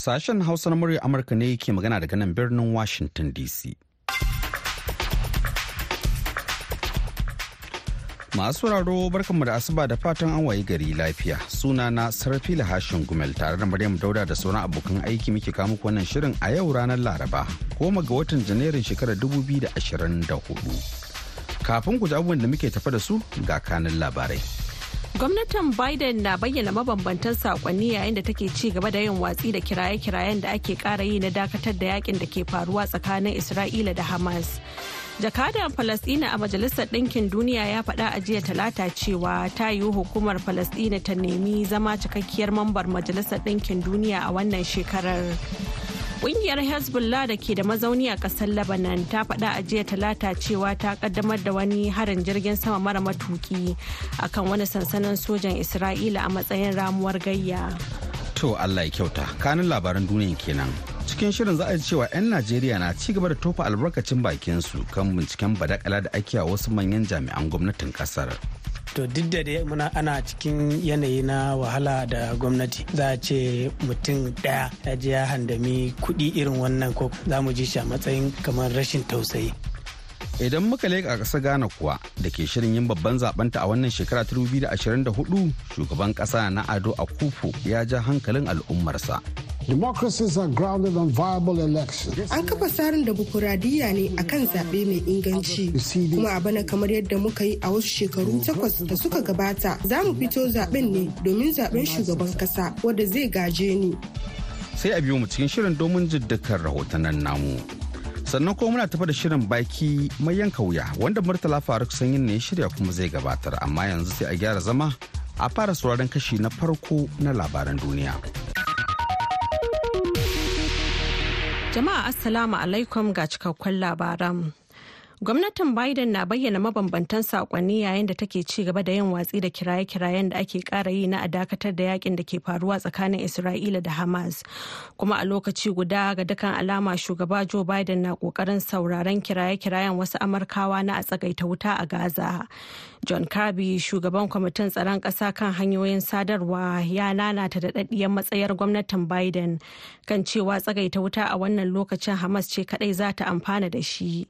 Sashen Hausa na murya Amurka ne ke magana daga nan birnin Washington DC. Masu sauraro barkanmu da asuba da fatan an wayi gari lafiya. Suna na Sarfila Hashin Gumel tare da Maryam Dauda da sauran abokan aiki muke kawo muku wannan shirin a yau ranar Laraba, goma ga watan Janairun shekarar 2024. Kafin ku ji abubuwan da muke tafa da su ga kanin labarai. Gwamnatin Biden na bayyana mabambantan saƙonni yayin da take ci gaba da yin watsi da kiraye-kirayen da ake kara yi na dakatar da yaƙin da ke faruwa tsakanin Isra'ila da Hamas. Jakadan Falasɗina a Majalisar Ɗinkin Duniya ya faɗa a jiya talata cewa ta yiwu hukumar Falasɗina ta nemi zama cikakkiyar mambar Majalisar Ɗinkin Duniya a wannan shekarar. Ƙungiyar Hezbollah da ke da mazauni a ƙasar Lebanon ta faɗa a jiya talata cewa ta ƙaddamar da wani harin jirgin sama mara matuki akan wani sansanin sojan Isra'ila a matsayin ramuwar gayya. To Allah ya kyauta, kanin labaran duniya kenan. Cikin shirin za a ji cewa 'yan Najeriya na ci gaba da tofa albarkacin bakinsu kan binciken badakala da ake a wasu manyan jami'an gwamnatin ƙasar. To duk da dai muna ana cikin yanayi na wahala da gwamnati za a ce mutum ɗaya ya je ya handami kuɗi irin wannan ko za mu ji shi a matsayin kamar rashin tausayi Idan muka leƙa ƙasa Ghana kuwa da ke shirin yin babban zabanta a wannan shekara 2024 shugaban ƙasa na Ado Akufo ya ja hankalin al'ummarsa. Democracies are grounded on viable elections. An kafa tsarin demokuraɗiyya ne akan zaɓe mai inganci. Kuma a bana kamar yadda muka yi a wasu shekaru takwas da suka gabata za mu fito zaɓen ne domin zaɓen shugaban ƙasa wanda zai gaje ni. Sai a biyo mu cikin shirin domin jiddakar rahotannin namu. Sannan kuma muna tafa da shirin baki mai yanka wuya wanda Murtala Faruk Sanyin ne ya shirya kuma zai gabatar amma yanzu sai a gyara zama a fara sauraron kashi na farko na labaran duniya. Jama'a Assalamu alaikum ga cikakkun labaran. Gwamnatin Biden na bayyana mabambantan saƙonni yayin da take ci gaba da yin watsi da kiraye-kirayen da ake kara yi na a dakatar da yaƙin da ke faruwa tsakanin Isra'ila da Hamas. Kuma a lokaci guda ga dukkan alama shugaba Joe Biden na ƙoƙarin sauraron kiraye-kirayen wasu Amurkawa na a tsagaita wuta a Gaza. John Kirby shugaban kwamitin tsaron ƙasa kan hanyoyin sadarwa ya nanata da daɗaɗɗiyar matsayar gwamnatin Biden kan cewa tsagaita wuta a wannan lokacin Hamas ce kaɗai za ta amfana da shi.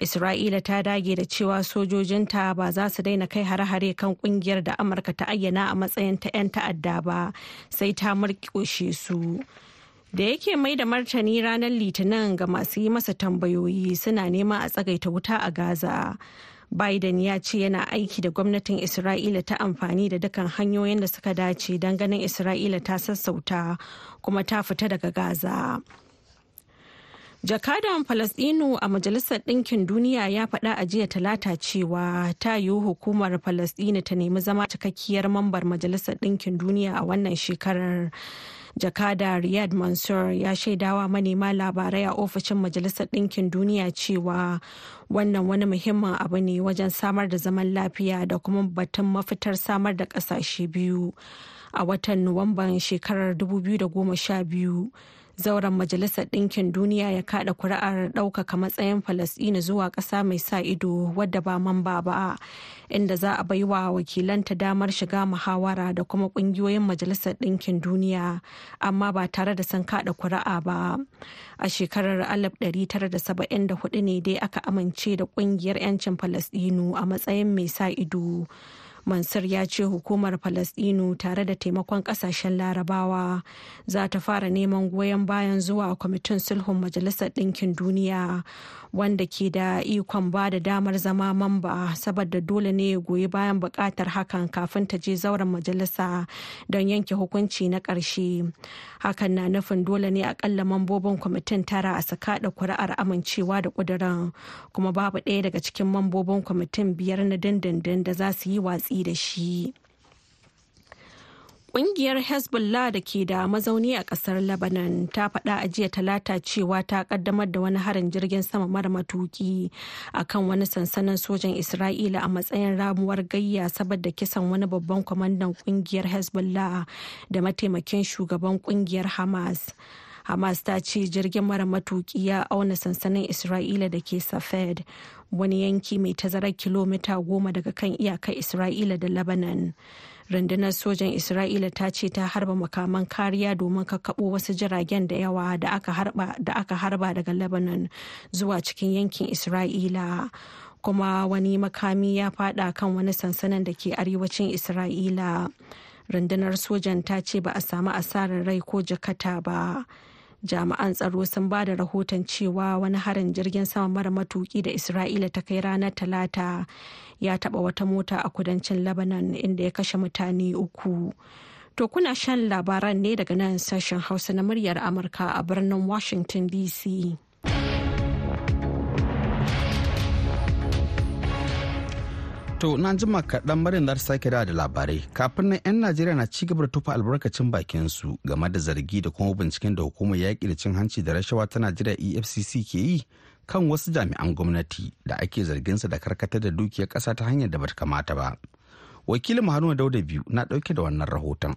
Isra'ila ta dage da cewa sojojinta ba za su daina kai hare-hare kan ƙungiyar da Amurka ta ayyana a matsayin ta 'yan ta'adda ba sai ta murƙushe su. Da yake mai da martani ranar Litinin ga masu yi masa tambayoyi suna neman a tsagaita wuta a Gaza. Biden ya ce yana aiki da gwamnatin Isra'ila ta amfani da dukkan hanyoyin da suka dace don ganin Isra'ila ta sassauta kuma ta fita daga Gaza. Jakadan Falasɗinu a Majalisar Ɗinkin Duniya ya faɗa a jiya talata cewa ta yiwu hukumar Falasɗinu ta nemi zama cikakkiyar mambar Majalisar Ɗinkin Duniya a wannan shekarar. Jakada Riyad Mansour ya shaidawa manema labarai a ofishin Majalisar Ɗinkin Duniya cewa wannan wani muhimmin abu ne wajen samar da zaman lafiya da kuma batun mafitar samar da ƙasashe biyu. A watan Nuwamban shekarar 2012. Zauren majalisar ɗinkin duniya ya kada kuri'ar ɗaukaka matsayin falasɗina zuwa ƙasa mai sa ido wadda ba mamba ba inda za a baiwa wakilanta damar shiga muhawara da kuma ƙungiyoyin majalisar ɗinkin duniya amma ba tare da sun kada kuri'a ba. A shekarar 1974 ne dai aka amince da ƙungiyar 'yancin falasɗinu a matsayin mai sa ido. Mansur ya ce hukumar Falasɗinu tare da taimakon ƙasashen larabawa za ta fara neman goyon bayan zuwa kwamitin sulhun Majalisar Ɗinkin Duniya wanda ke da ikon ba da damar zama mamba saboda dole ne ya goyi bayan buƙatar hakan kafin ta je zauren majalisa don yanke hukunci na ƙarshe. Hakan na nufin dole ne akalla mambobin kwamitin tara a sakaɗa kuri'ar amincewa da ƙuduran kuma babu ɗaya daga cikin mambobin kwamitin biyar na dindindin da za su yi watsi da shi. Ƙungiyar Hezbollah da ke da mazauni a ƙasar Lebanon ta faɗa a jiya talata cewa ta ƙaddamar da wani harin jirgin sama mara matuki a kan wani sansanin sojan Isra'ila a matsayin ramuwar gayya saboda kisan wani babban kwamandan ƙungiyar Hezbollah da mataimakin shugaban ƙungiyar Hamas. Hamas ta ce jirgin mara matuki ya auna sansanin isra'ila da ke safed wani yanki mai tazarar kilomita goma daga kan iyakar isra'ila da lebanon. Rundunar sojan isra'ila ta ce ta harba makaman kariya domin kakkaɓo wasu jiragen da yawa da aka harba daga lebanon zuwa cikin yankin isra'ila. Kuma wani makami ya fada kan wani sansanin da ke arewacin isra'ila. Rundunar sojan ta ce ba a samu asarar rai ko jakata ba. Jami'an tsaro sun ba da rahoton cewa wani harin jirgin sama mara matuki da isra'ila ta kai ranar talata ya taba wata mota a kudancin lebanon inda ya kashe mutane uku. To kuna shan labaran ne daga nan sashen hausa na muryar amurka a birnin washington dc To na jima kaɗan marin za sake da labarai kafin nan 'yan Najeriya na ci gaba da tufa albarkacin bakin su game da zargi da kuma binciken da hukumar yaƙi da cin hanci da rashawa ta Najeriya EFCC ke yi kan wasu jami'an gwamnati da ake zargin su da karkatar da dukiyar ƙasa ta hanyar da bata kamata ba. Wakilin Haruna Dauda biyu na ɗauke da wannan rahoton.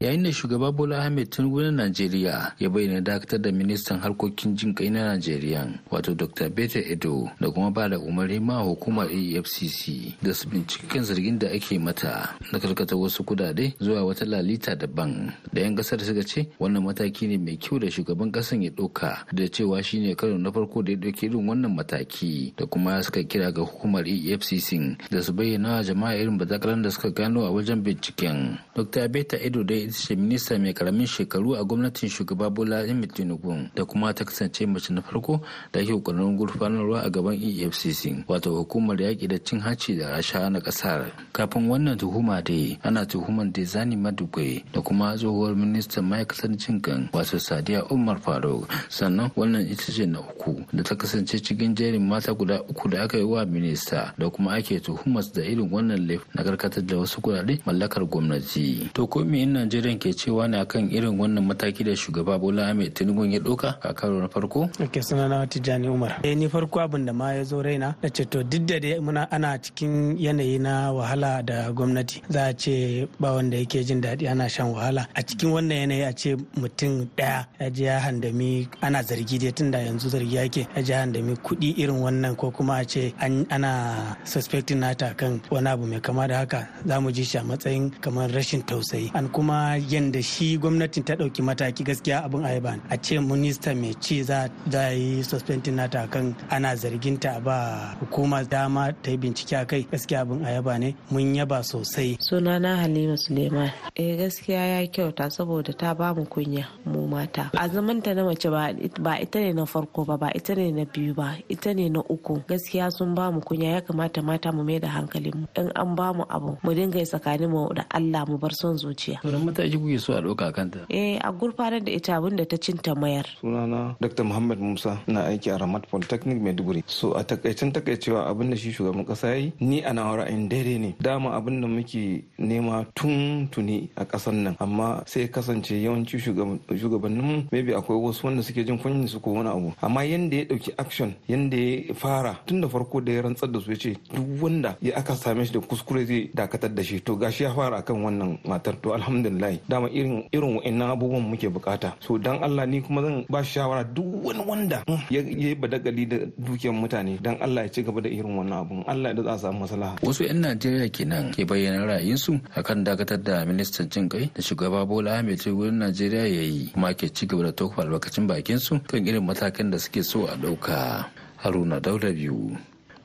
Yayin da shugaba bola ahmed tinubu na najeriya ya bayyana dakatar da ministan harkokin jin kai na najeriya wato dr beta edo da kuma ba da umarni ma hukumar efcc da su binciki kan zargin da ake mata na karkata wasu kudade zuwa wata lalita daban. Da yan ƙasar suka ce wannan mataki ne mai kyau da shugaban kasan ya ɗauka da cewa shine karo na farko da ya ɗauki irin wannan mataki. Da kuma suka kira ga hukumar efcc da su bayyana jama'a irin bazakaran da suka gano a wajen binciken. Dr beta edo dai ita ce minista mai ƙaramin shekaru a gwamnatin shugaba bola ahmed tinubu da kuma ta kasance mace na farko da ake ƙoƙarin gurfanarwa a gaban efcc wato hukumar yaƙi da cin hanci da rasha na ƙasar. Kafin wannan tuhuma dai ana tuhumar zani madugai da kuma tsohuwar ministan ma'aikatar jin kan wato sadiya umar faruk. Sannan wannan ita ce na uku da ta kasance cikin jerin mata guda uku da aka yi wa minista da kuma ake tuhumar da irin wannan laifin na karkatar da wasu kuɗaɗe mallakar gwamnati. To ko me Najeriya ke cewa ne akan irin wannan mataki da shugaba Bola Ahmed Tinubu ya ɗauka a karo na farko? Ake suna na Tijjani Umar. Eh ni farko abin da ma ya zo raina na ce to duk da dai muna ana cikin yanayi na wahala da gwamnati za a ce ba wanda yake jin daɗi ana shan wahala a cikin wannan yanayi a ce mutum ɗaya ya je ya handami ana zargi dai tunda yanzu zargi yake ya je handami kuɗi irin wannan ko kuma a ce ana suspecting nata kan wani abu mai kama da haka za mu ji shi a matsayin kamar rashin tausayi an kuma yadda shi gwamnatin ta ɗauki mataki gaskiya abin ayaba a ce minista mai ci za a yi suspending nata kan ana zargin ta ba hukuma dama ta yi bincike a kai gaskiya abin ayaba ne. Mun yaba sosai. Sunana halima suleiman. Eh gaskiya ya kyauta saboda ta ba mu kunya mu mata. A zamanta na mace ba ita ne na farko ba ba ita ne na biyu ba ita ne na uku. Gaskiya sun ba mu kunya ya kamata mata mu mai da hankalin mu. In an ba mu abu mu dinga yi tsakanin mu da Allah mu bar son zuciya. Mataki kuke so a ɗauka kanta? Eh a gurfanar da ita abin da ta cinta mayar. Sunana Dr. Muhammad Musa na aiki a Ramat Polytechnic Maiduguri. So a takaicen takaicewa abin da shi shugaban kasa ya yi ni a nawa ra'ayin daidai ne. Dama abin da muke nema tun tuni a ƙasar nan amma sai kasance yawanci shugabannin maybe akwai wasu wanda suke jin kunyin su ko wani abu. Amma yanda ya ɗauki action yanda ya fara tun da farko da ya rantsar da su ya ce duk wanda ya aka same shi da kuskure zai dakatar da shi to gashi ya fara akan wannan matar to alhamdulillah dama irin irin wa'annan abubuwan muke buƙata. So dan Allah ni kuma zan ba shawara duk wani wanda ya yi badagali da dukiyar mutane dan Allah ya ci gaba da irin wannan abun. Allah ya za samu maslaha. Wasu 'yan Najeriya kenan ke bayyana ra'ayinsu akan dakatar da ministan jin kai da shugaba Bola Ahmed Tinubu Najeriya ya yi kuma ke ci gaba da tofa albarkacin bakin su kan irin matakan da suke so a ɗauka Haruna Dauda biyu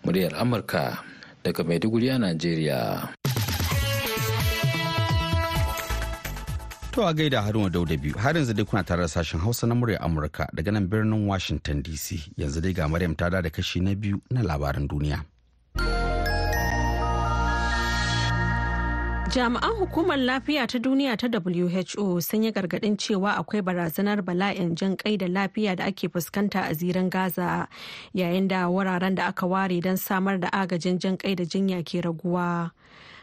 muryar Amurka daga Maiduguri a Najeriya. To a gaida Haruna Dauda biyu har yanzu dai kuna tare da sashen Hausa na murya Amurka daga nan birnin Washington DC yanzu dai ga Maryam ta da kashi na biyu na labaran duniya. Jami'an hukumar lafiya ta duniya ta WHO sun yi gargaɗin cewa akwai barazanar bala'in jan kai da lafiya da ake fuskanta a zirin Gaza yayin da wuraren da aka ware don samar da agajin jan kai da jinya ke raguwa.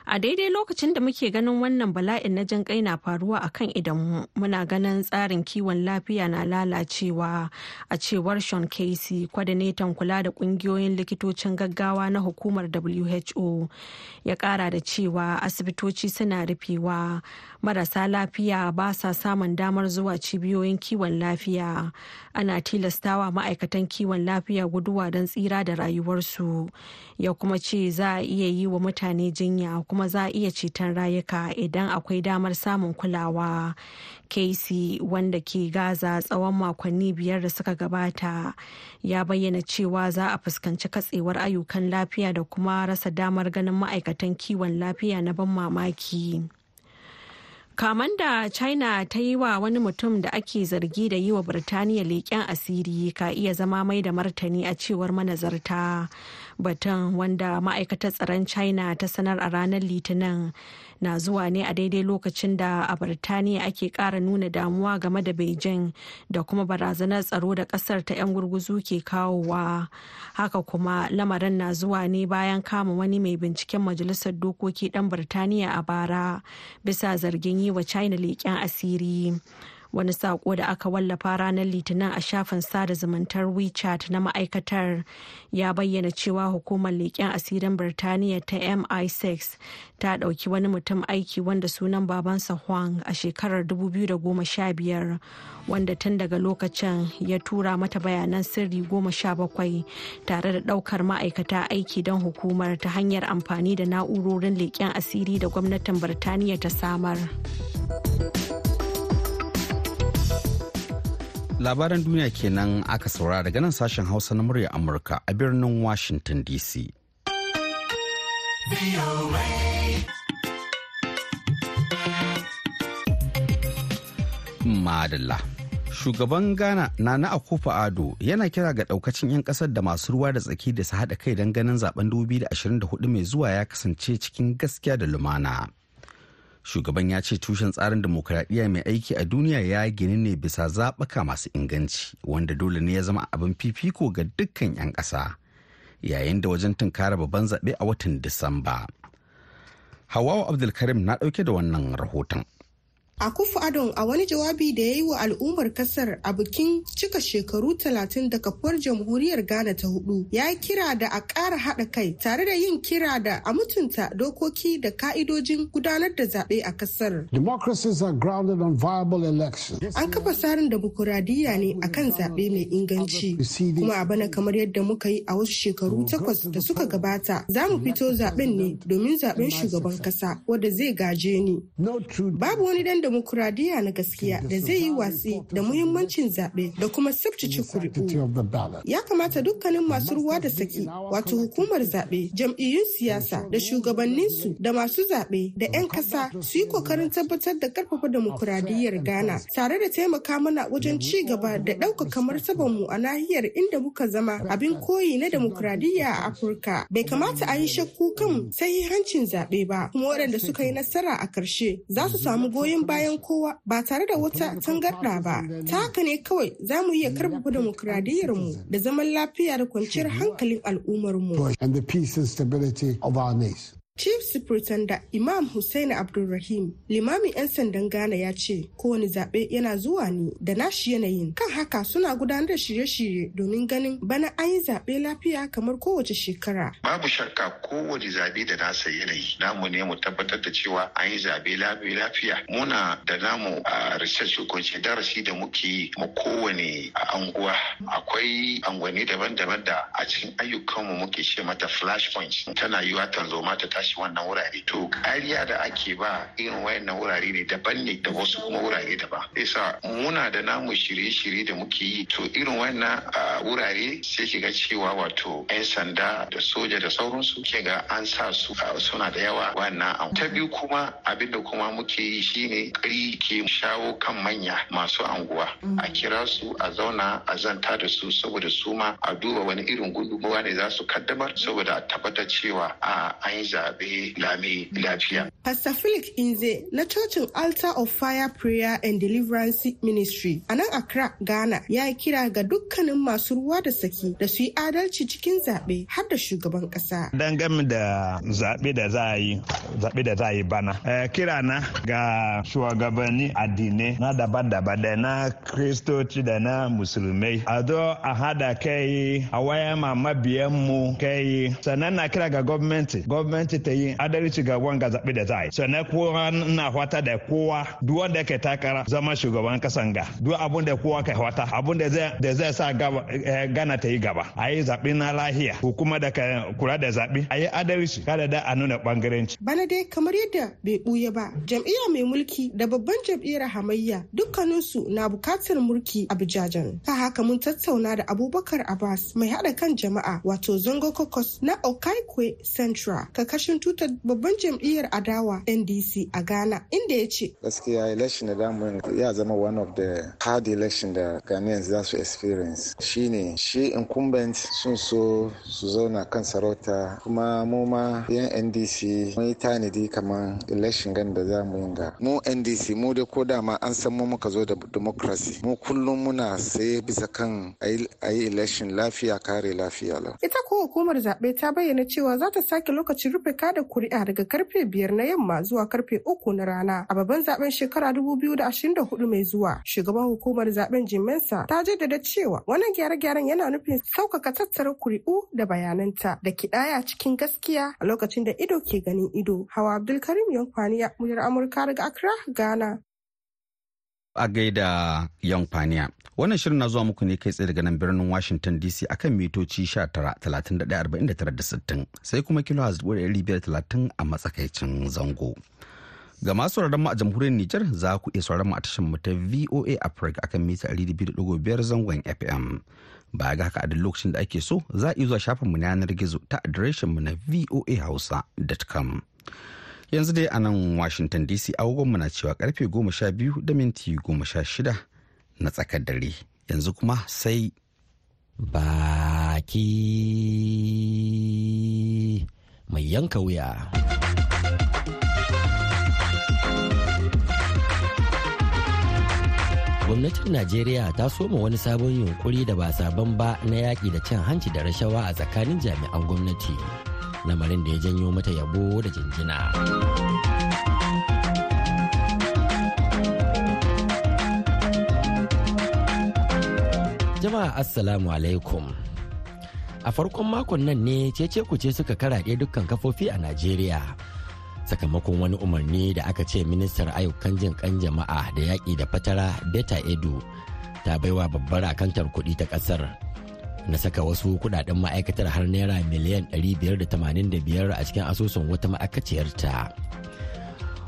A daidai lokacin da muke ganin wannan bala'in na jin kai na faruwa a kan idanmu muna ganin tsarin kiwon lafiya na lalacewa. A cewar Sean Casey kwadanetan kula da ƙungiyoyin likitocin gaggawa na hukumar WHO ya kara da cewa asibitoci suna rufewa. Marasa lafiya ba sa samun damar zuwa cibiyoyin kiwon lafiya. Ana tilastawa ma'aikatan kiwon lafiya guduwa don tsira da rayuwarsu. Ya kuma ce za a iya yi wa mutane jinya kuma za a iya ceton rayuka idan akwai damar samun kulawa casey wanda ke gaza tsawon makonni biyar da suka gabata ya bayyana cewa za a fuskanci katsewar ayyukan lafiya da kuma rasa damar ganin ma'aikatan kiwon lafiya na ban mamaki. kaman da china ta yi wa wani mutum da ake zargi da yi wa birtaniya leƙen asiri ka iya zama mai da martani a cewar manazarta batun wanda ma'aikatar tsaron china ta sanar a ranar litinin na zuwa ne a daidai lokacin da a birtaniya ake ƙara nuna damuwa game da beijing da kuma barazanar tsaro da ƙasar ta 'yan gurguzu ke kawowa. Haka kuma lamarin na zuwa ne bayan kama wani mai binciken majalisar dokoki ɗan birtaniya a bara bisa zargin yi wa china leƙen asiri. Wani sako da aka wallafa ranar litinin a shafin sada zumuntar wechat na ma'aikatar ya bayyana cewa hukumar leƙen asirin birtaniya ta mi6 ta ɗauki wani mutum aiki wanda sunan babansa huang a shekarar 2015 wanda tun daga lokacin ya tura mata bayanan sirri goma sha bakwai tare da ɗaukar ma'aikata aiki don hukumar ta hanyar amfani da na'urorin leƙen asiri da gwamnatin birtaniya ta samar. Labaran duniya kenan aka saurara daga nan sashen hausa na murya amurka a birnin washington dc madalla. Shugaban ghana nana akufa ado yana kira ga daukacin 'yan ƙasar da masu ruwa da tsaki da su haɗa kai don ganin zaɓen 2024 mai zuwa ya kasance cikin gaskiya da lumana. Shugaban ya ce tushen tsarin demokuraɗiyya mai aiki a duniya ya gini ne bisa zaɓuka masu inganci wanda dole ne ya zama abin fifiko ga dukkan 'yan ƙasa yayin da wajen tunkara babban zaɓe a watan disamba. Hawawa abdulkarim na ɗauke da wannan rahoton. Akufu Adon a wani jawabi da ya yi wa al'ummar ƙasar a bikin cika shekaru talatin da kafuwar jamhuriyar Ghana ta huɗu ya yi kira da a ƙara haɗa kai tare da yin kira da a mutunta dokoki da ka'idojin gudanar da zaɓe a ƙasar. Democracies are grounded on viable elections. An kafa tsarin demokuraɗiyya ne a kan zaɓe mai inganci. Kuma a bana kamar yadda muka yi a wasu shekaru takwas da suka gabata za mu fito zaɓen ne domin zaɓen shugaban ƙasa wanda zai gaje ni. Babu wani dan demokuraɗiyya na gaskiya da zai yi watsi da muhimmancin zaɓe da kuma sabcice kuri'u. Ya kamata dukkanin masu ruwa da saki wato hukumar zaɓe, jam'iyyun siyasa da shugabanninsu da masu zaɓe da 'yan ƙasa su yi ƙoƙarin tabbatar da ƙarfafa demokuraɗiyyar Ghana tare da taimaka mana wajen ci gaba da ɗaukaka martabarmu a nahiyar inda muka zama abin koyi na demokuraɗiyya a Afirka. Bai kamata a yi shakku kan sahihancin zaɓe ba kuma waɗanda suka yi nasara a ƙarshe za su samu goyon baya bayan kowa ba tare da wata tangarɗa ba. ta haka ne kawai za mu iya ƙarfafa mu da zaman lafiya da kwanciyar hankalin al'ummarmu. Chief Superintendent Imam Hussein Abdulrahim limamin 'yan sandan Ghana ya ce kowane zaɓe yana zuwa ne da nashi yanayin. Kan haka suna gudanar da shirye-shirye domin ganin bana an yi zaɓe lafiya kamar kowace shekara. Babu shakka kowane zaɓe da nasa yanayi. Namu ne mu tabbatar da cewa an yi zaɓe lafiya. Muna da namu a research ko darasi da muke yi ma kowane anguwa. Akwai angwani daban-daban da a cikin ayyukanmu muke ce mata flash points tana yiwa tanzoma ta wannan wurare. To kariya da ake ba irin wayannan wurare ne daban ne da wasu kuma wurare daban. Yasa muna da namu shirye-shirye da muke yi. To irin wayannan wurare sai ki ga cewa wato 'yan sanda da soja da sauransu ke ga an sa su suna da yawa wannan ta biyu kuma abin da kuma muke yi shine kari ke shawo kan manya masu anguwa. A kira su a zauna a zanta da su saboda su ma a duba wani irin gudunmawa ne za su kaddamar saboda a tabbatar cewa a an yi zaɓe. Lami lafiya. Pastor Philip Inze na cocin Altar of Fire Prayer and Deliverance Ministry a nan Accra, Ghana ya yi kira ga dukkanin masu ruwa da saki da su yi adalci cikin zaɓe har da shugaban ƙasa. Dangane da zaɓe da za a yi, zaɓe da za a yi bana. kira na ga shugabanni addinai na daban-daban da na kristoci da na musulmai. A zo a hada kai a waya ma kai sannan na kira ga gwamnati. Gwamnati ta yi adalci ga wanga zaɓe da za a yi. Sannan kowa na fata da kowa duk wanda ke takara zama shugaban kasan ga. Duk abun da kowa ka fata abun da zai sa gana ta yi gaba. A yi zaɓe na lahiya. Hukuma da kula da zaɓe. A yi adalci kada da a nuna ɓangarenci. Bana dai kamar yadda bai ɓuya ba jam'iyya mai mulki da babban jam'iyyar hamayya dukkaninsu na buƙatar mulki a bijajen ta haka mun tattauna da abubakar abbas mai haɗa kan jama'a wato zongo kokos na okaikwe central kakashin tutar babban jam'iyyar adawa ndc a ghana inda ya ce gaskiya election da damu ya zama one of the hard election da ghanaians za su experience. Shine shi incumbent sun so su zauna kan sarauta. Kuma mu ma yan ndc mun yi tanadi kamar election gan da za mu yi ga mu ndc mu da ko dama an san mu muka zo da democracy. Mu kullum muna saye bisa kan a yi election lafiya kare lafiya lau. Ita ko hukumar zaɓe ta bayyana cewa za ta sake lokacin rufe kada kuri'a daga ƙarfe biyar na yamma zuwa ƙarfe uku na rana a babban zaɓen shekara huɗu mai zuwa. Shugaban hukumar zaɓen jimensa ta jaddada cewa wannan gyare-gyaren yana nufin sauƙaƙa tattara kuri'u da bayananta da kiɗaya cikin gaskiya a lokacin da ido ke ganin ido. Hawa abdulkarim yankwaniya muryar amurka daga accra ghana. A gaida yankwaniya wannan shirin na zuwa muku ne kai tsaye daga nan birnin washington dc akan mitoci 19,31,49,60 sai kuma kilo talatin a matsakaicin zango ga masu sauraron mu a jamhuriyar Nijar za ku iya sauraron mu a tashar mu ta VOA Africa akan mita 200.5 zangon FM. Ba ga haka a duk lokacin da ake so za a iya zuwa shafin mu na yanar gizo ta adireshin mu na voahausa.com. Yanzu dai a nan Washington DC agogon na cewa ƙarfe 12 da minti 16 na tsakar dare. Yanzu kuma sai baki mai yanka wuya. gwamnatin najeriya ta soma wani sabon yunkuri da ba sabon ba na yaƙi da cin hanci da rashawa a tsakanin jami'an gwamnati lamarin da ya janyo mata yabo da jinjina. Jama'a assalamu alaikum. A farkon makon nan ne cece kuce suka karaɗe dukkan kafofi a najeriya sakamakon wani umarni da aka ce ministar ayyukan jin kan jama'a da yaƙi da fatara beta edu ta baiwa babbar akantar kuɗi ta ƙasar. Na saka wasu kuɗaɗen ma'aikatar har naira miliyan 585 a cikin asusun wata ma'aikaciyarta.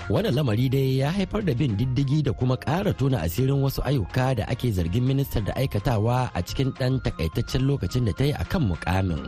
Wannan lamari dai ya haifar da bin diddigi da kuma ƙara tona asirin wasu ayyuka da ake zargin ministar da aikatawa a cikin ɗan takaitaccen lokacin da ta yi a kan mukamin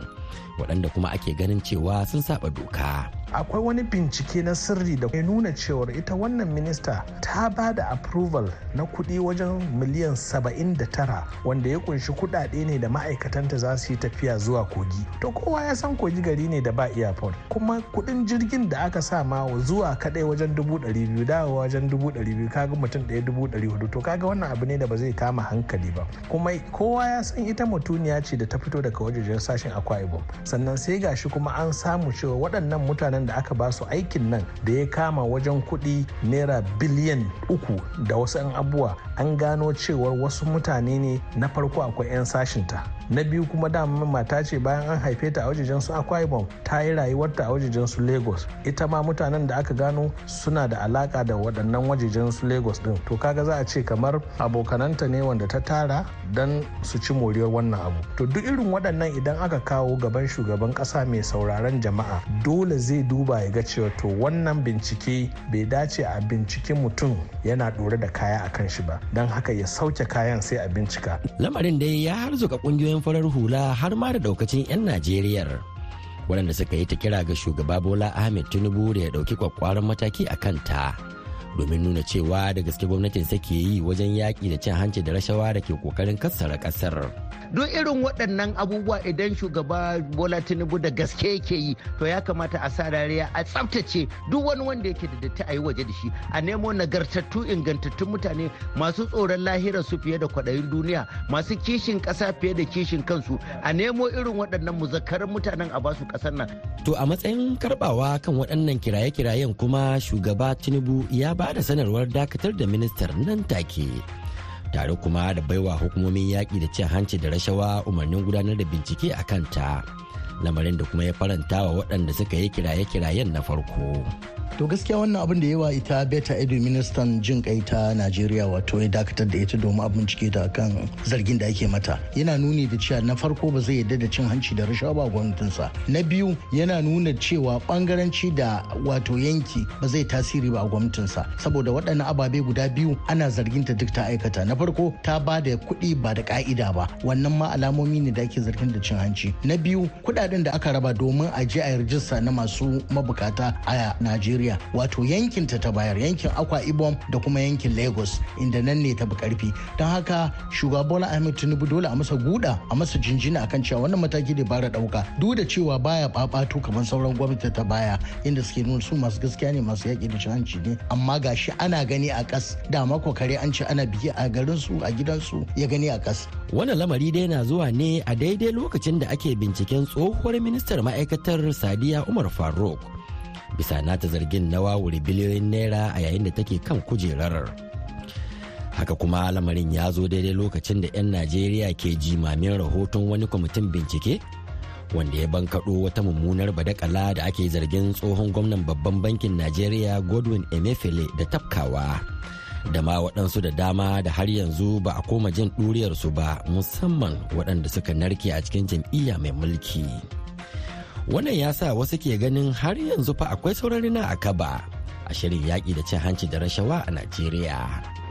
waɗanda kuma ake ganin cewa sun saba doka. akwai wani bincike na sirri da ya nuna cewar ita wannan minista ta ba da approval na kuɗi wajen miliyan 79 wanda ya ƙunshi kuɗaɗe ne da ma'aikatanta za su yi tafiya zuwa kogi. To kowa ya san kogi gari ne da ba airport kuma kuɗin jirgin da aka sa ma zuwa kaɗai wajen dubu ɗari biyu dawowa wajen dubu ɗari biyu kaga mutum ɗaya dubu ɗari huɗu to kaga wannan abu ne da ba zai kama hankali ba. Kuma kowa ya san ita mutuniya ce da ta fito daga wajejen sashen akwa ibom. Sannan sai gashi kuma an samu cewa waɗannan mutanen da aka ba su aikin nan da ya kama wajen kuɗi naira biliyan uku da wasu 'yan abubuwa an gano cewar wasu mutane ne na farko akwai 'yan sashinta. Na biyu kuma dama mata ce bayan an haife ta a wajejen su akwa ibom ta yi rayuwarta a wajejen su lagos. Ita ma mutanen da aka gano suna da alaka da waɗannan wajejen su lagos din to kaga za a ce kamar abokananta ne wanda ta tara don su ci moriyar wannan abu. To duk irin waɗannan idan aka kawo gaban shugaban ƙasa mai sauraron jama'a dole zai duba ya ga cewa to wannan bincike bai dace a binciki mutum yana ɗore da kaya a kan shi ba. Don haka ya sauke kayan sai a bincika. Lamarin dai ya harzuka ƙungiyoyin farar hula har ma da daukacin 'yan najeriyar waɗanda suka yi ta kira ga shugaba bola ahmed tinubu da ya ɗauki kwakwaran mataki a kanta. Domin nuna cewa da gaske gwamnatin ke yi wajen yaƙi da cin hanci da rashawa da ke ƙoƙarin kassara ƙasar. Duk irin waɗannan abubuwa idan shugaba Bola Tinubu da gaske yake yi to ya kamata a sa rariya a tsaftace duk wani wanda yake da datti a yi waje da shi a nemo nagartattu ingantattun mutane masu tsoron lahirar su fiye da kwaɗayin duniya masu kishin ƙasa fiye da kishin kansu a nemo irin waɗannan muzakkaran mutanen a ba su ƙasar nan. To a matsayin karɓawa kan waɗannan kiraye-kirayen kuma shugaba Tinubu ya ba da sanarwar dakatar da ministar nan take. tare kuma da baiwa hukumomin yaƙi da cin hanci da rashawa umarnin gudanar da bincike a kanta lamarin da kuma ya faranta wa waɗanda suka yi kiraye-kirayen na farko. to gaskiya wannan abin da yawa ita beta edu ministan jin kai ta najeriya wato ya dakatar da ita domin abin cike ta kan zargin da ake mata. Yana nuni da cewa na farko ba zai yarda da cin hanci da rashawa ba gwamnatinsa. Na biyu yana nuna cewa bangaranci da wato yanki ba zai tasiri ba a gwamnatinsa. Saboda waɗannan ababe guda biyu ana zargin ta duk ta aikata. Na farko ta ba da kuɗi ba da ka'ida ba. Wannan ma alamomi ne da ake zargin da cin hanci. Na biyu kuɗaɗen da aka raba domin a je a rijista na masu mabukata a najeriya wato yankin ta ta bayar yankin Akwa Ibom da kuma yankin Lagos inda nan ne ta bi ƙarfi don haka shugaba Bola Ahmed Tinubu dole a masa guda a masa jinjina akan cewa wannan mataki da bara ɗauka duk da cewa baya babatu kamar sauran gwamnati ta baya inda suke nuna su masu gaskiya ne masu yaƙi da hanci ne. Amma gashi ana gani a kas da mako kare an ce ana biki a garin su a gidansu ya gani a kas wannan lamari dai na zuwa ne a daidai lokacin da ake binciken tsohuwar ministar ma'aikatar Sadiya Umar Faruk bisa nata zargin na wawure biliyoyin naira a yayin da take kan kujerar. Haka kuma lamarin ya zo daidai lokacin da 'yan najeriya ke jimamin rahoton wani kwamitin bincike wanda ya bankaɗo wata mummunar badakala da ake zargin tsohon gwamnan babban bankin najeriya godwin emefiele da tafkawa. Da ma waɗansu da dama da har yanzu ba a koma jin ɗuriyarsu ba musamman waɗanda suka narke a cikin jam'iyya mai mulki. wannan ya sa wasu ke ganin har yanzu fa akwai saurari na akaba a shirin yaƙi da cin hanci da rashawa a najeriya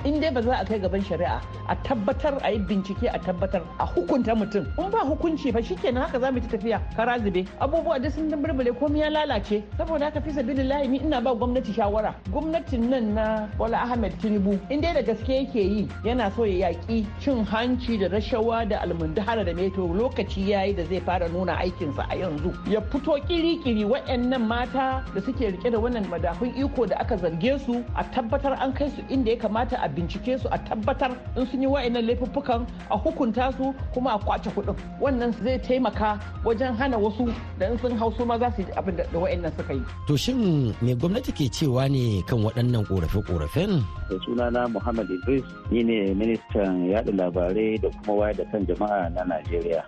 in dai ba za a kai gaban shari'a a tabbatar a yi bincike a tabbatar a hukunta mutum. In ba hukunci fa shikenan haka za mu ta tafiya kara zube. Abubuwa duk sun burbule komai ya lalace. Saboda haka fi sabilillahi ni ina ba gwamnati shawara. Gwamnatin nan na Bola Ahmed Tinubu in dai da gaske yake yi yana so ya yaki cin hanci da rashawa da almundahara da meto. Lokaci yayi da zai fara nuna aikinsa a yanzu. Ya fito kiri-kiri waɗannan mata da suke riƙe da wannan madafun iko da aka zarge su a tabbatar an kai su inda ya kamata a bincike su a tabbatar in sun yi wa'annan laifuffukan a hukunta su kuma a ƙwace kuɗin wannan zai taimaka wajen hana wasu da in sun hau su ma za su yi abin da wa'annan suka yi. To shin me gwamnati ke cewa ne kan waɗannan ƙorafe-ƙorafen? Da sunana Muhammad Idris ni ne ministan yaɗa labarai da kuma wayar da kan jama'a na Najeriya.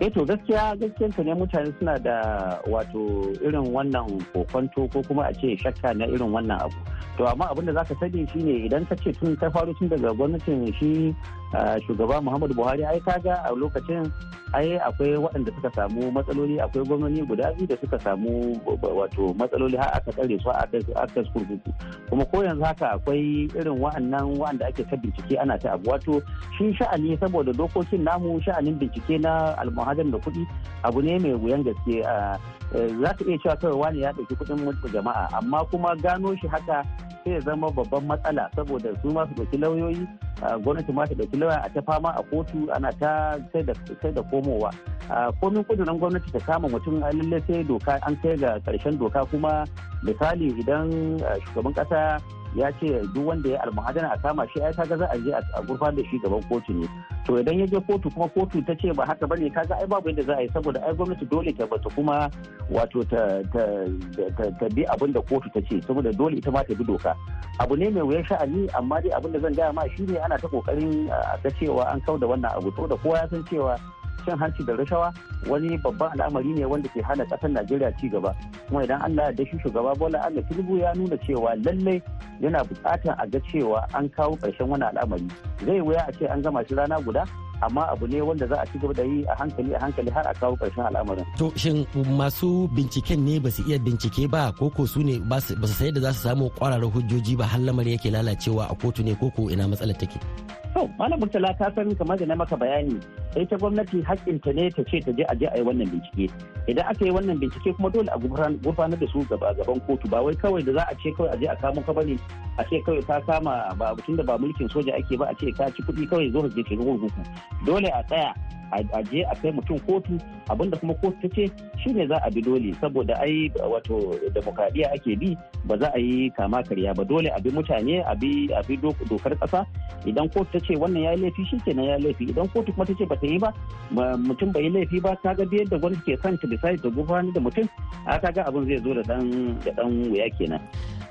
Eh to gaskiya gaskiyanta ne mutane suna da wato irin wannan kokonto ko kuma a ce shakka na irin wannan abu. To amma abin da zaka sani shine idan ka ce tun ka faru tun daga gwamnatin shi shugaba muhammadu buhari ai kaga a lokacin ai akwai waɗanda suka samu matsaloli akwai gwamnati guda biyu da suka samu wato matsaloli har aka tsare su a aka kurkuku. Kuma ko yanzu haka akwai irin wa'annan wa'anda ake ta bincike ana ta abu. Wato shi sha'ani saboda dokokin namu sha'anin bincike na almuhadar da kuɗi abu ne mai wuyan gaske. Za ka iya cewa kawai wani ya ɗauki kuɗin jama'a amma kuma gano shi haka sai ya zama babban matsala saboda su ma su ɗauki lauyoyi gwamnati ma ta ɗauki lauya a ta fama a kotu ana ta sai da komowa. Komin kudurin gwamnati ta kama mutum lalle sai doka an kai ga ƙarshen doka kuma misali idan shugaban kasa ya ce duk wanda ya almuhadana a kama shi ai kaga za a je a gurfar da shi gaban kotu ne. To idan ya je kotu kuma kotu ta ce ba haka ba ne kaga ai babu yadda za a yi saboda ai gwamnati dole ta bata kuma wato ta ta bi abin da kotu ta ce saboda dole ita ma ta bi doka. Abu ne mai wuyan sha'ani amma dai abin da zan gaya ma shine ana ta ƙoƙarin a ga cewa an kau da wannan abu. Saboda kowa ya san cewa cin hanci da rashawa wani babban al'amari ne wanda ke hana ƙasar Najeriya ci gaba. Kuma idan Allah ya shi shugaba Bola Ahmed Tinubu ya nuna cewa lallai yana buƙatar a ga cewa an kawo ƙarshen wani al'amari. Zai wuya a ce an gama shi rana guda? Amma abu ne wanda za a ci gaba da yi a hankali a hankali har a kawo ƙarshen al'amarin. To shin masu binciken ne ba su iya bincike ba koko su ne ba su sai da za su samu ƙwararren hujjoji ba har lamarin yake lalacewa a kotu ne koko ina matsalar take. To, Malam Murtala ta san kamar da na maka bayani ita gwamnati haƙƙinta ne ta ce ta je a je a yi wannan bincike idan aka yi wannan bincike kuma dole a gurfanar da su gaban kotu ba wai kawai da za a ce kawai a je a kamo ka ba ne a ce kawai ka kama ba tun da ba mulkin soja ake ba a ce ka ci kuɗi kawai zo ka je ka gurguku dole a tsaya a je a kai mutum kotu. Abinda kuma kotu ta ce shine za a bi dole saboda ai wato demokradiyya ake bi ba za a yi kama karya ba. Dole a bi mutane a bi dokar kasa idan kotu ta ce wannan ya laifi shikenan ya laifi. Idan kotu kuma ta ce ba ta yi ba mutum bai yi laifi ba kaga da yadda gwamnati ke son ta bisa da gudanar da mutum a kaga abin zai zo da da dan wuya kenan.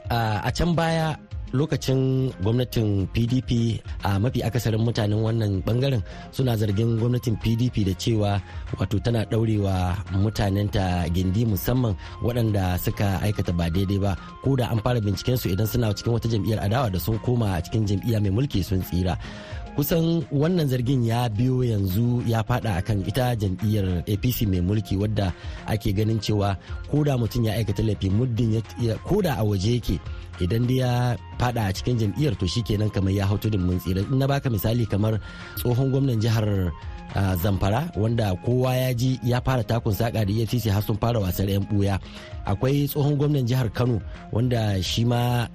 A can baya lokacin gwamnatin pdp a mafi akasarin mutanen wannan ɓangaren suna zargin gwamnatin pdp da cewa wato tana daurewa mutanenta gindi musamman waɗanda suka aikata ba daidai ba. Ko da an fara binciken su idan suna cikin wata jam'iyyar adawa da sun koma a cikin jam'iyya mai mulki sun tsira. Kusan wannan zargin ya biyo yanzu ya fada akan ita jam'iyyar apc mai mulki wadda ake ganin cewa koda mutum ya aikata laifi muddin koda a waje yake idan dai ya fada a cikin jam'iyyar to shikenan kamar ya hau tudun mun tsira. Na baka misali kamar tsohon gwamnan jihar zamfara wanda kowa ya ji ya fara takun saka da efcc har sun fara wasar yan buya akwai tsohon gwamnan jihar kano wanda shi ma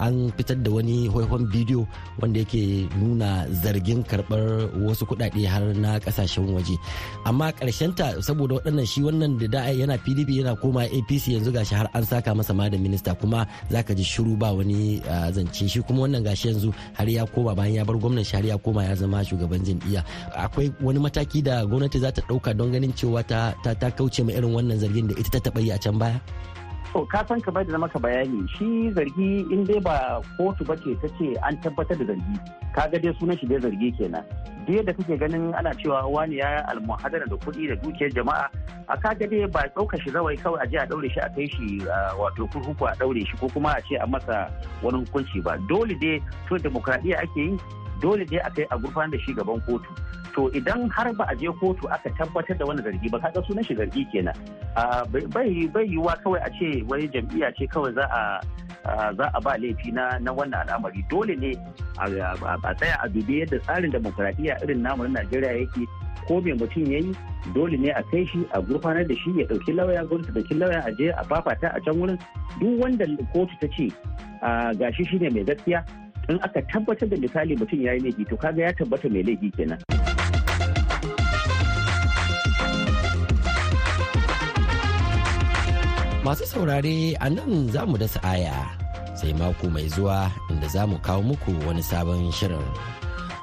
an fitar da wani haifan bidiyo wanda yake nuna zargin karɓar wasu kudade har na ƙasashen waje. Amma ta saboda waɗannan shi wannan da da yana pdp yana koma apc yanzu gashi har an saka masa ma da minista kuma zaka ji shiru ba wani zance. Shi kuma wannan gashi yanzu har ya koma bayan ya bar gwamnan shi har ya koma ya zama shugaban jam'iyya. Akwai wani mataki da gwamnati za ta ɗauka don ganin cewa ta kauce ma irin wannan zargin da ita ta taɓa yi a can baya? To ka san kamar da maka bayani shi zargi in dai ba kotu ba ce ta ce an tabbatar da zargi kaga dai sunan shi dai zargi kenan. Duk yadda kake ganin ana cewa wani ya almuhadara da kuɗi da dukiyar jama'a a kaga dai ba ɗauka shi zawai kawai a je a ɗaure shi a kai shi wato kurkuku a ɗaure shi ko kuma a ce a masa wani hukunci ba. Dole dai to demokradiyya ake yi dole dai a kai a gurfanar da shi gaban kotu. To idan har ba a je kotu aka tabbatar da wani zargi ba kaga sunan shi zargi kenan. Bai bai yiwuwa kawai a ce wani jam'iyya ce kawai za a za a ba laifi na na wannan al'amari. Dole ne a tsaya a dubi yadda tsarin demokradiyya irin namu na Najeriya yake. Ko me mutum ya yi dole ne a kai shi a gurfanar da shi ya ɗauki lauya gwamnati ɗauki lauya a je a fafata a can wurin. Duk wanda kotu ta ce gashi shine mai gaskiya in aka tabbatar da misali mutum ya yi laifi to kaga ya tabbata mai laifi kenan. Masu saurare a nan za mu dasa aya sai mako mai zuwa inda za mu kawo muku wani sabon shirin.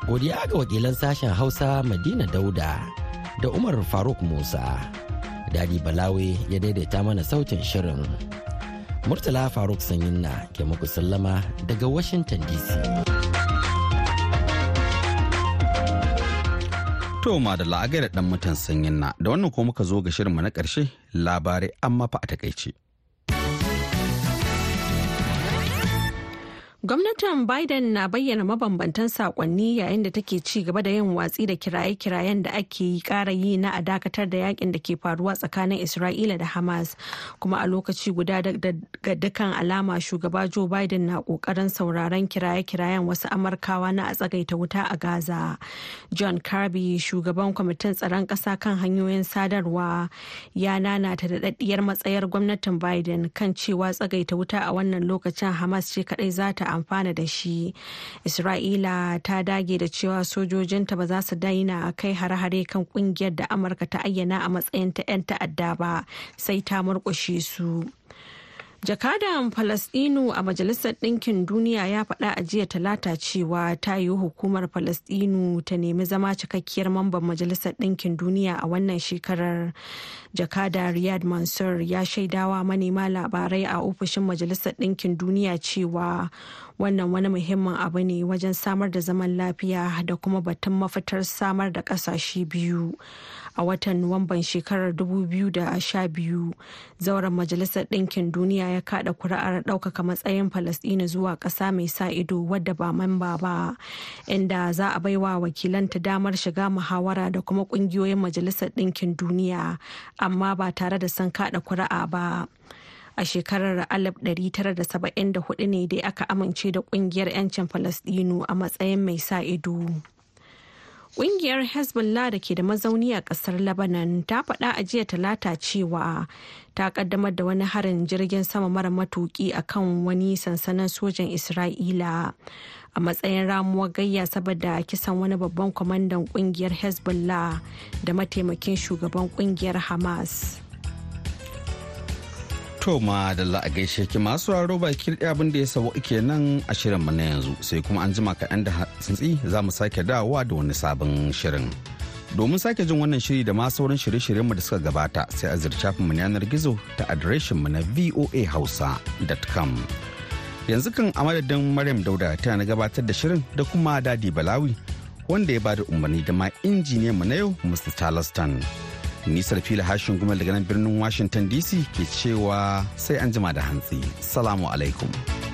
Godiya ga wakilan sashen Hausa Madina Dauda da Umar Faruk Musa. Dadi Balawe ya daidaita mana sautin shirin. Murtala Faruk Sanyinna ke muku sallama daga Washington DC. To ma da la'agai da ɗan mutan Sanyinna da wannan ko muka zo ga shirinmu na ƙarshe labarai amma fa a taƙaice. Gwamnatin Biden na bayyana mabambantan saƙonni yayin da take ci gaba da yin watsi da kiraye-kirayen da ake yi kara yi na a dakatar da yaƙin da ke faruwa tsakanin Isra'ila da Hamas. Kuma a lokaci guda ga dukkan alama shugaba Joe Biden na ƙoƙarin sauraron kiraye-kirayen wasu Amurkawa na a tsagaita wuta a Gaza. John Kirby shugaban kwamitin tsaron ƙasa kan hanyoyin sadarwa ya nanata da daddiyar matsayar gwamnatin Biden kan cewa tsagaita wuta a wannan lokacin Hamas ce kadai za ta amfana da shi. Isra'ila ta dage da cewa sojojinta ba za su daina kai hare-hare kan ƙungiyar da amurka ta ayyana a matsayin ta 'yan ta'adda ba sai ta murkushe su. Jakadan falasdinu a majalisar ɗinkin duniya ya faɗa a jiya talata cewa ta yi hukumar falasdinu ta nemi zama cikakkiyar mamban majalisar ɗinkin duniya a wannan shekarar. Jakada riyad mansur ya shaidawa manema labarai a ofishin majalisar ɗinkin duniya cewa wannan wani muhimmin abu ne wajen samar da zaman lafiya da kuma batun mafitar samar da ƙasashe biyu. A watan nuwamban shekarar 2012 zauren majalisar ɗinkin duniya ya kada kuri'ar ɗaukaka matsayin falasɗina zuwa ƙasa mai sa ido wadda ba mamba ba inda za a baiwa wakilanta damar shiga muhawara da kuma ƙungiyoyin majalisar ɗinkin duniya amma ba tare da sun kada kuri'a ba. A shekarar 1974 ne dai aka amince da ƙungiyar 'yancin falasdinu a matsayin mai sa ido. Ƙungiyar Hezbollah da ke da mazauni a ƙasar Lebanon ta faɗa a jiya talata cewa ta ƙaddamar da wani harin jirgin sama mara matuƙi a kan wani sansanin sojan Isra'ila a matsayin ramuwar gayya saboda kisan wani babban kwamandan ƙungiyar Hezbollah da mataimakin shugaban ƙungiyar Hamas. To ma da a gaishe ki masu raro baki ɗaya abin da ya sabo nan a shirin mu na yanzu sai kuma an jima kaɗan da hantsi za mu sake dawowa da wani sabon shirin. Domin sake jin wannan shiri da ma sauran shirye-shiryen mu da suka gabata sai a zircafin mu yanar gizo ta adireshin mu na voahausa.com. Yanzu kan a madadin Maryam Dauda ta na gabatar da shirin da kuma Dadi Balawi wanda ya ba da umarni da ma injiniyan mu na yau Mr. Charleston. Nisar fila hashin gumel daga nan birnin Washington DC ke cewa sai an jima da hantsi. Salamu alaikum.